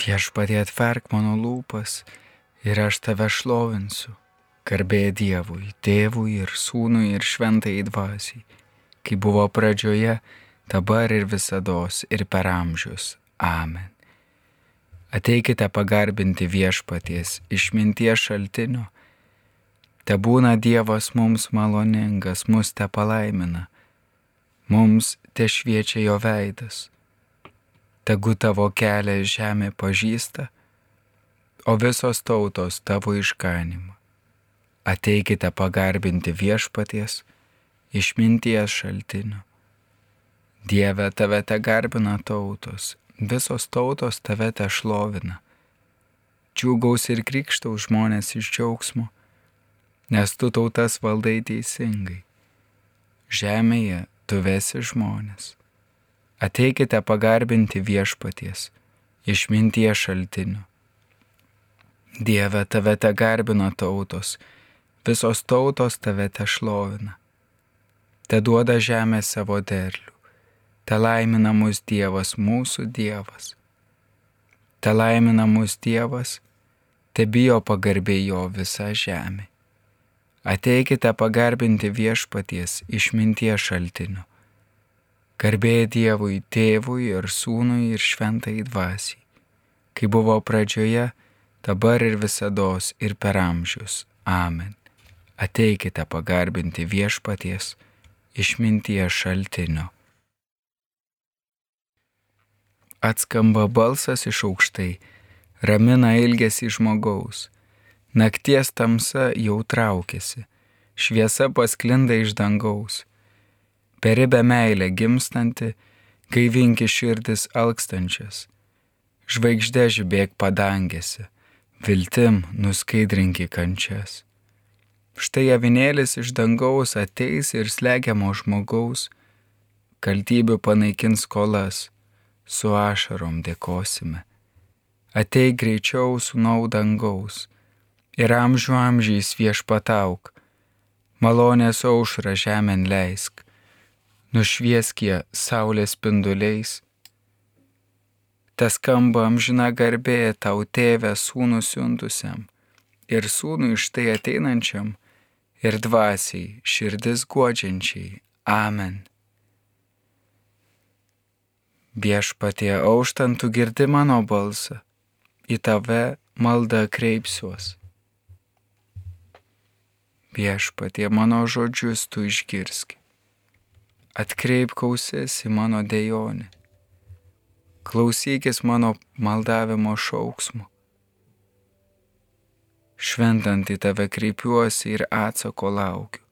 Viešpatie atverk mano lūpas ir aš tave šlovinsiu. Garbė Dievui, Tėvui ir Sūnui ir Šventai Dvasiai, kai buvo pradžioje, dabar ir visada ir per amžius. Amen. Ateikite pagarbinti viešpaties išminties šaltinio. Te būna Dievas mums maloningas, mus te palaimina, mums te šviečia jo veidas. Tegu tavo kelią žemė pažįsta, o visos tautos tavo išganimą. Ateikite pagarbinti viešpaties išminties šaltiniu. Dieve tave te garbina tautos, visos tautos tave te šlovina. Džiūgaus ir krikštau žmonės iš džiaugsmo, nes tu tautas valdai teisingai. Žemėje tu vesi žmonės. Ateikite pagarbinti viešpaties, išminties šaltiniu. Dieve tave te garbina tautos, visos tautos tave te šlovina. Te duoda žemė savo derlių Te laimina mus Dievas, mūsų Dievas. Te laimina mus Dievas, te bijo pagarbiai jo visa žemė. Ateikite pagarbinti viešpaties išminties šaltiniu. Garbėjai Dievui, tėvui ir sūnui ir šventai dvasiai, kai buvo pradžioje, dabar ir visada ir per amžius. Amen. Ateikite pagarbinti viešpaties išminties šaltiniu atskamba balsas iš aukštai, ramina ilgesį žmogaus. Nakties tamsa jau traukiasi, šviesa pasklinda iš dangaus. Peribę meilę gimstanti, gaivinki širdis alkstančias. Žvaigždė žibėk padangėse, viltim nuskaidrinki kančias. Štai avinėlis iš dangaus ateis ir slegiamo žmogaus, kaltybių panaikins skolas su ašarom dėkosime. Ateik greičiau sunau dangaus ir amžių amžiais viešpatauk, malonės aušra žemėn leisk, nušvieskie saulės spinduliais. Tas skamba amžina garbė tau tėvę sūnų siuntusiam ir sūnų iš tai ateinančiam ir dvasiai širdis godžiančiai. Amen. Viešpatie auštant tu girdi mano balsą, į tave maldą kreipsiuos. Viešpatie mano žodžius tu išgirski, atkreip kausis į mano dejonį, klausykis mano maldavimo šauksmo. Šventant į tave kreipiuosi ir atsako laukiu.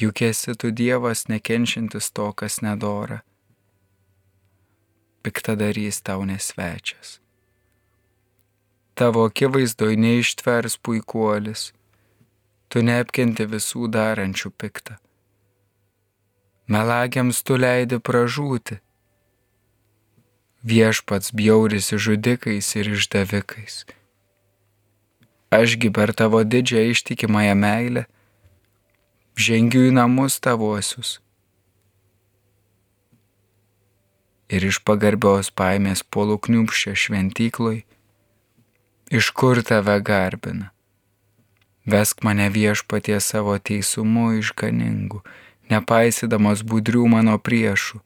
Juk esi tu Dievas nekenčiantis to, kas nedora piktadarys tau nesvečias. Tavo akivaizdoj neištvers puikuolis, tu neapkenti visų darančių piktą. Melagiams tu leidi pražūti. Viešpats bjaurisi žudikais ir išdavikais. Ašgi per tavo didžią ištikimąją meilę žengiu į namus tavosius ir iš pagarbios paimės polų kniupščia šventykloj, iš kur tave garbina. Vesk mane viešpatie savo teisumu išganingu, nepaisydamas budrių mano priešų.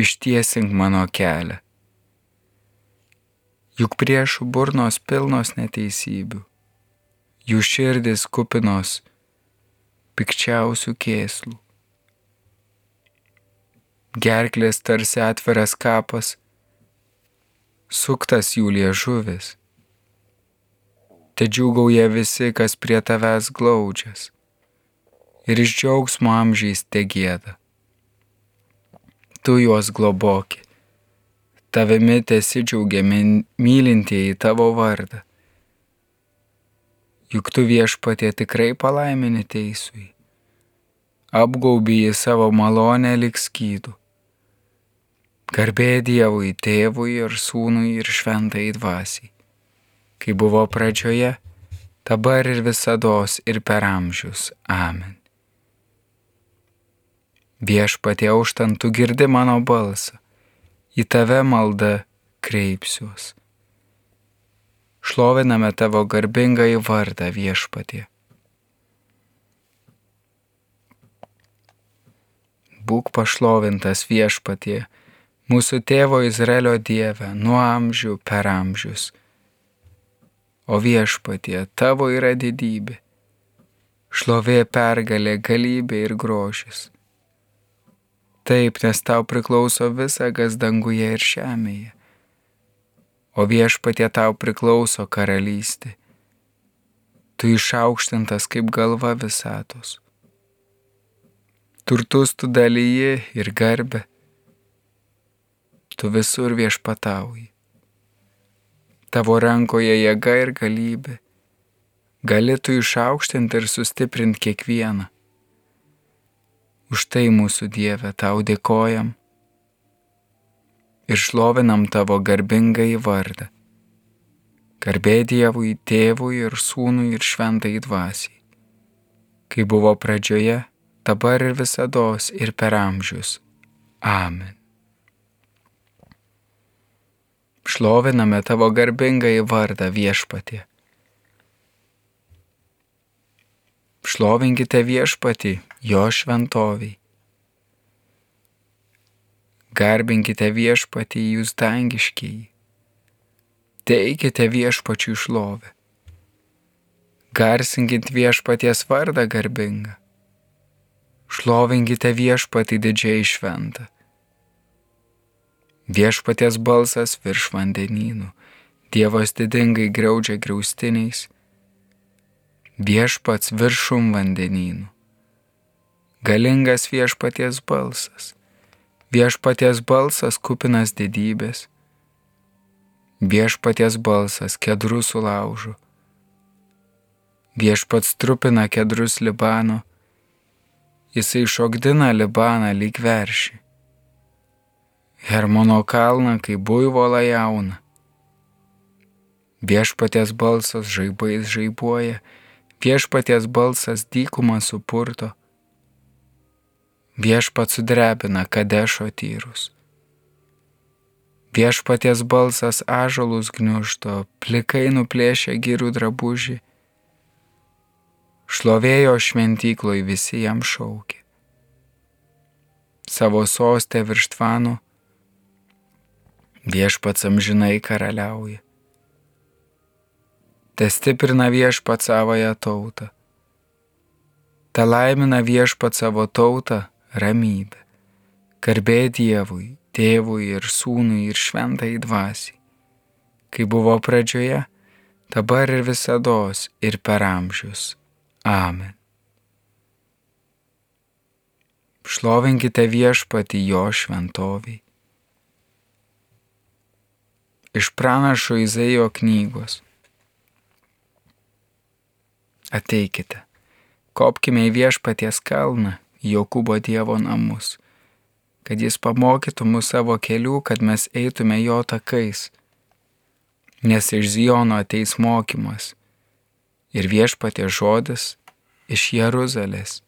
Ištiesink mano kelią. Juk priešų burnos pilnos neteisybių, jų širdis kupinos pikčiausių kėslų gerklės tarsi atviras kapas, suktas jų liežuvis. Te džiūgauja visi, kas prie tavęs glaudžias, ir iš džiaugsmo amžiais te gėda. Tu juos globoki, tavimi tesidžiaugia mylintieji tavo vardą. Juk tu viešpatie tikrai palaimini teisui, apgaubi į savo malonę lik skydų Garbė Dievui, tėvui ir sūnui ir šventai dvasiai, kai buvo pradžioje, dabar ir visada ir per amžius. Amen. Viešpatie užtant tu girdi mano balsą, į tave malda kreipsiuos. Šloviname tavo garbingąjį vardą viešpatie. Būk pašlovintas viešpatie, mūsų tėvo Izraelio Dieve, nuo amžių per amžius. O viešpatie, tavo yra didybė, šlovė pergalė, galybė ir grožis. Taip, nes tau priklauso visa, kas danguje ir žemėje. O viešpatie tau priklauso karalystė. Tu išaukštintas kaip galva visatos. Turtus tu dalyji ir garbę. Tu visur viešpatauji. Tavo rankoje jėga ir galybė. Gali tu išaukštinti ir sustiprinti kiekvieną. Už tai mūsų Dieve tau dėkojam ir šlovinam tavo garbingąjį vardą. Garbė Dievui, tėvui ir sūnui ir šventai dvasiai, kai buvo pradžioje, dabar ir visados ir per amžius. Amen. Šloviname tavo garbingąjį vardą viešpatie. Šlovinkite viešpatį, jo šventoviai. Garbinkite viešpatį jūs dangiškiai. Teikite viešpačių šlovę. Garsinkit viešpaties vardą garbingą. Šlovinkite viešpatį didžiai šventą. Viešpaties balsas virš vandenynų, Dievas didingai greudžia griaustiniais viešpats viršum vandenynų. Galingas viešpaties balsas, viešpaties balsas kupinas didybės, viešpaties balsas kedrų sulaužo, viešpats trupina kedrus Libano, jisai šokdina Libaną lyg veršį, Hermono kalną kaip buivolą jauna. Viešpaties balsas žaibais žaibuoja, Viešpaties balsas dykumą supurto, viešpat sudrebina kadešo tyrus. Viešpaties balsas ažalus gniužto, plikai nuplėšia gyrų drabužį. Šlovėjo šventykloj visi jam šaukė. Savo sostę virš tvano viešpats amžinai karaliauja te stiprina viešpat savoją tautą. Te laimina viešpat savo tautą ramybę. Garbė Dievui, Tėvui ir Sūnui ir Šventai Dvasiai, kai buvo pradžioje, dabar ir visados ir per amžius. Amen. Šlovinkite viešpati jo šventoviai. Iš pranašo Izaijo knygos. Ateikite, kopkime į viešpaties kalną, Jokūbo Dievo namus, kad jis pamokytų mus savo kelių, kad mes eitume jo takais. Nes iš Ziono ateis mokymas ir viešpatie žodis iš Jeruzalės.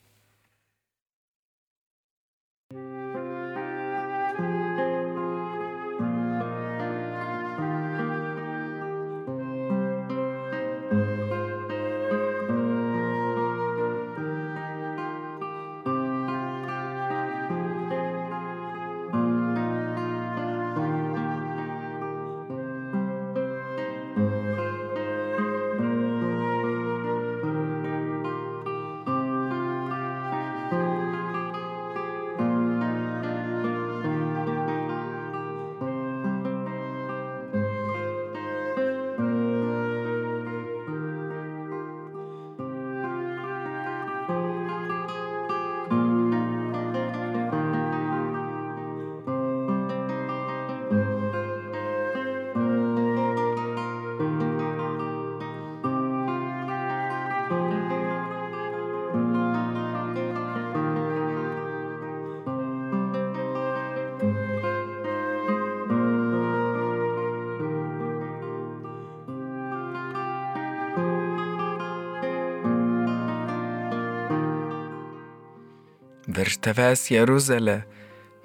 Virš tavęs Jeruzalė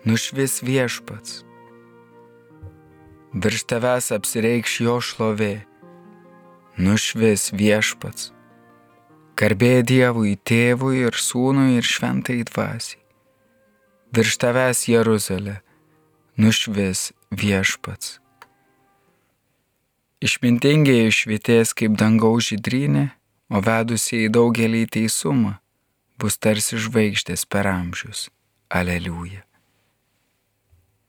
nušvis viešpats. virš tavęs apsireikš jo šlovė, nušvis viešpats. Garbė Dievui, tėvui ir sūnui ir šventai dvasiai. Virš tavęs Jeruzalė, nušvis viešpats. Išmintingiai išvitės kaip dangaus žydrynė, o vedusiai daugelį teisumą bus tarsi žvaigždės per amžius. Aleliuja.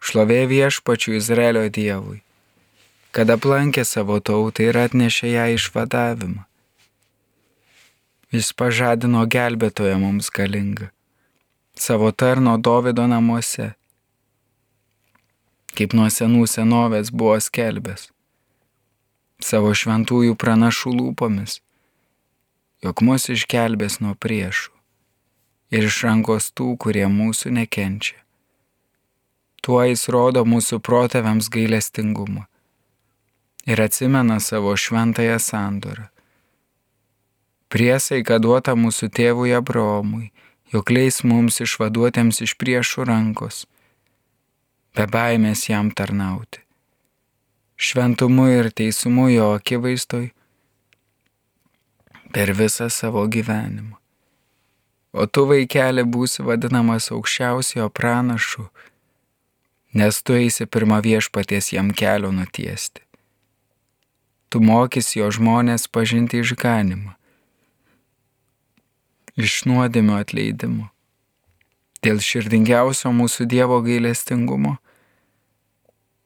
Šlovė viešpačių Izraelio Dievui, kad aplankė savo tautą ir atnešė ją išvadavimą. Jis pažadino gelbėtoją mums galingą, savo tarno Davido namuose, kaip nuo senų senovės buvo skelbęs savo šventųjų pranašų lūpomis, jog mus išgelbės nuo priešų ir iš rankos tų, kurie mūsų nekenčia. Tuo jis rodo mūsų protėviams gailestingumą ir atsimena savo šventąją sandorą. Priesaika duota mūsų tėvui Abraomui, jog leis mums išvaduotėms iš priešų rankos, be baimės jam tarnauti šventumu ir teisumu jo akivaizdoj per visą savo gyvenimą. O tu vaikeli būsi vadinamas aukščiausiojo pranašu, nes tu eisi pirmą viešpaties jam kelio nutiesti. Tu mokys jo žmonės pažinti išganimą, iš nuodėmio atleidimo. Dėl širdingiausio mūsų Dievo gailestingumo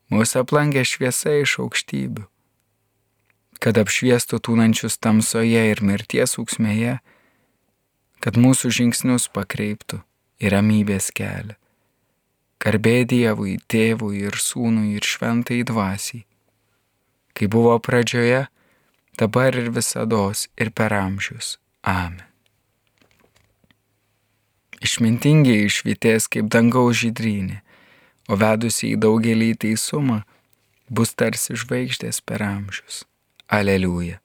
Mūsų aplankė šviesa iš aukštybių, kad apšviestų tūnančius tamsoje ir mirties ūksmėje, kad mūsų žingsnius pakreiptų į ramybės kelią. Garbė Dievui, tėvui ir sūnui ir šventai dvasiai, kai buvo pradžioje, dabar ir visados ir per amžius. Amen. Išmintingiai išvitės kaip dangaus žydrynė o vedusi į daugelį teisumą bus tarsi žvaigždės per amžius. Aleliuja.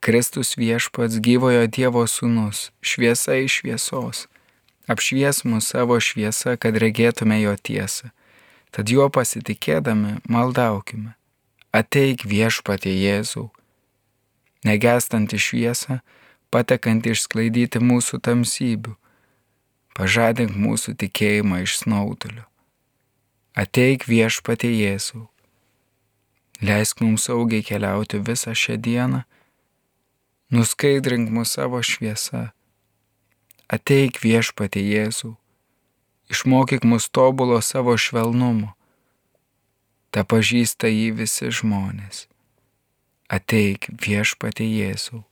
Kristus viešpats gyvojo Dievo sūnus, šviesa iš šviesos, apšvies mus savo šviesą, kad regėtume jo tiesą, tad juo pasitikėdami maldaukime. Ateik viešpatie Jėzau, negestant į šviesą, patekant išsklaidyti mūsų tamsybių pažadink mūsų tikėjimą iš snaudulio. Ateik viešpatie Jėzau. Leisk mums saugiai keliauti visą šią dieną, nuskaidrink mūsų savo šviesą. Ateik viešpatie Jėzau, išmokyk mus tobulo savo švelnumo. Ta pažįsta jį visi žmonės. Ateik viešpatie Jėzau.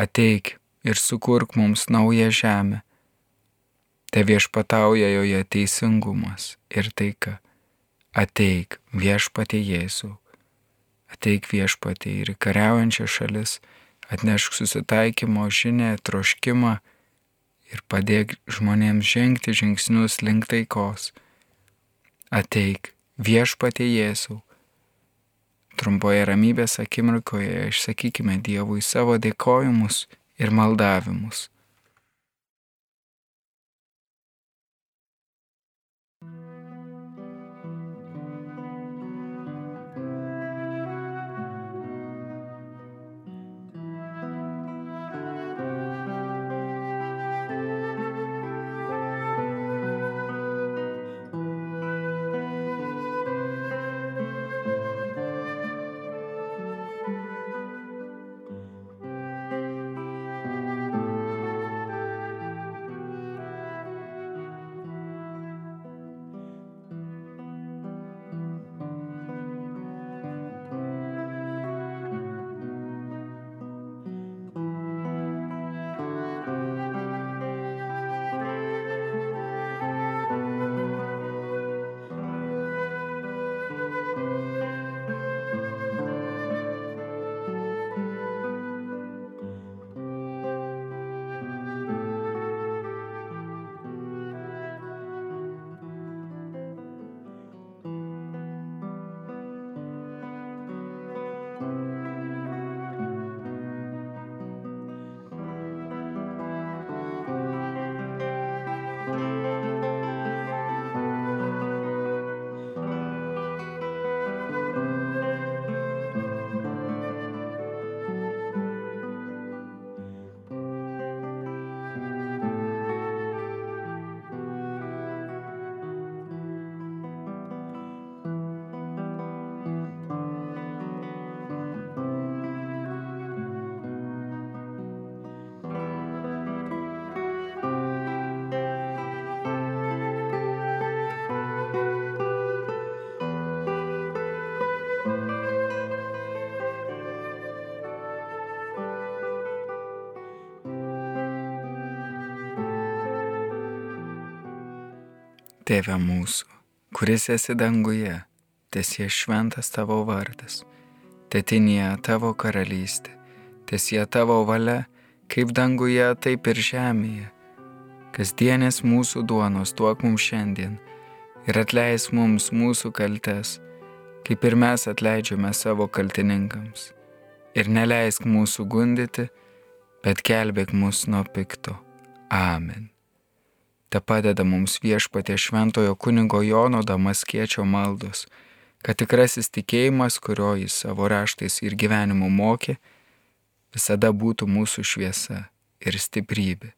Ateik ir sukurk mums naują žemę te viešpatauja joje teisingumas ir taika. Ateik viešpatė Jėzų, ateik viešpatė ir kariaujančia šalis, atnešk susitaikymo žinę, troškimą ir padėk žmonėms žengti žingsnius link taikos. Ateik viešpatė Jėzų. Trumpoje ramybės akimirkoje išsakykime Dievui savo dėkojimus ir maldavimus. Tėve mūsų, kuris esi danguje, tesie šventas tavo vardas, tetinėje tavo karalystė, tesie tavo valia, kaip danguje, taip ir žemėje. Kasdienės mūsų duonos duok mums šiandien ir atleis mums mūsų kaltes, kaip ir mes atleidžiame savo kaltininkams. Ir neleisk mūsų gundyti, bet gelbėk mus nuo pikto. Amen te padeda mums viešpatė šventojo kunigo Jono Damaskiečio maldos, kad tikrasis tikėjimas, kurio jis savo raštais ir gyvenimu mokė, visada būtų mūsų šviesa ir stiprybė.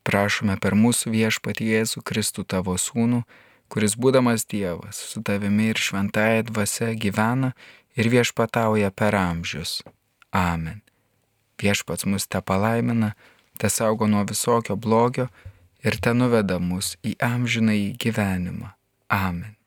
Prašome per mūsų viešpatį Jėzų Kristų tavo sūnų, kuris būdamas Dievas su tavimi ir šventąją dvasia gyvena ir viešpatauja per amžius. Amen. Viešpats mus te palaimina, te saugo nuo visokio blogio ir te nuveda mus į amžinąjį gyvenimą. Amen.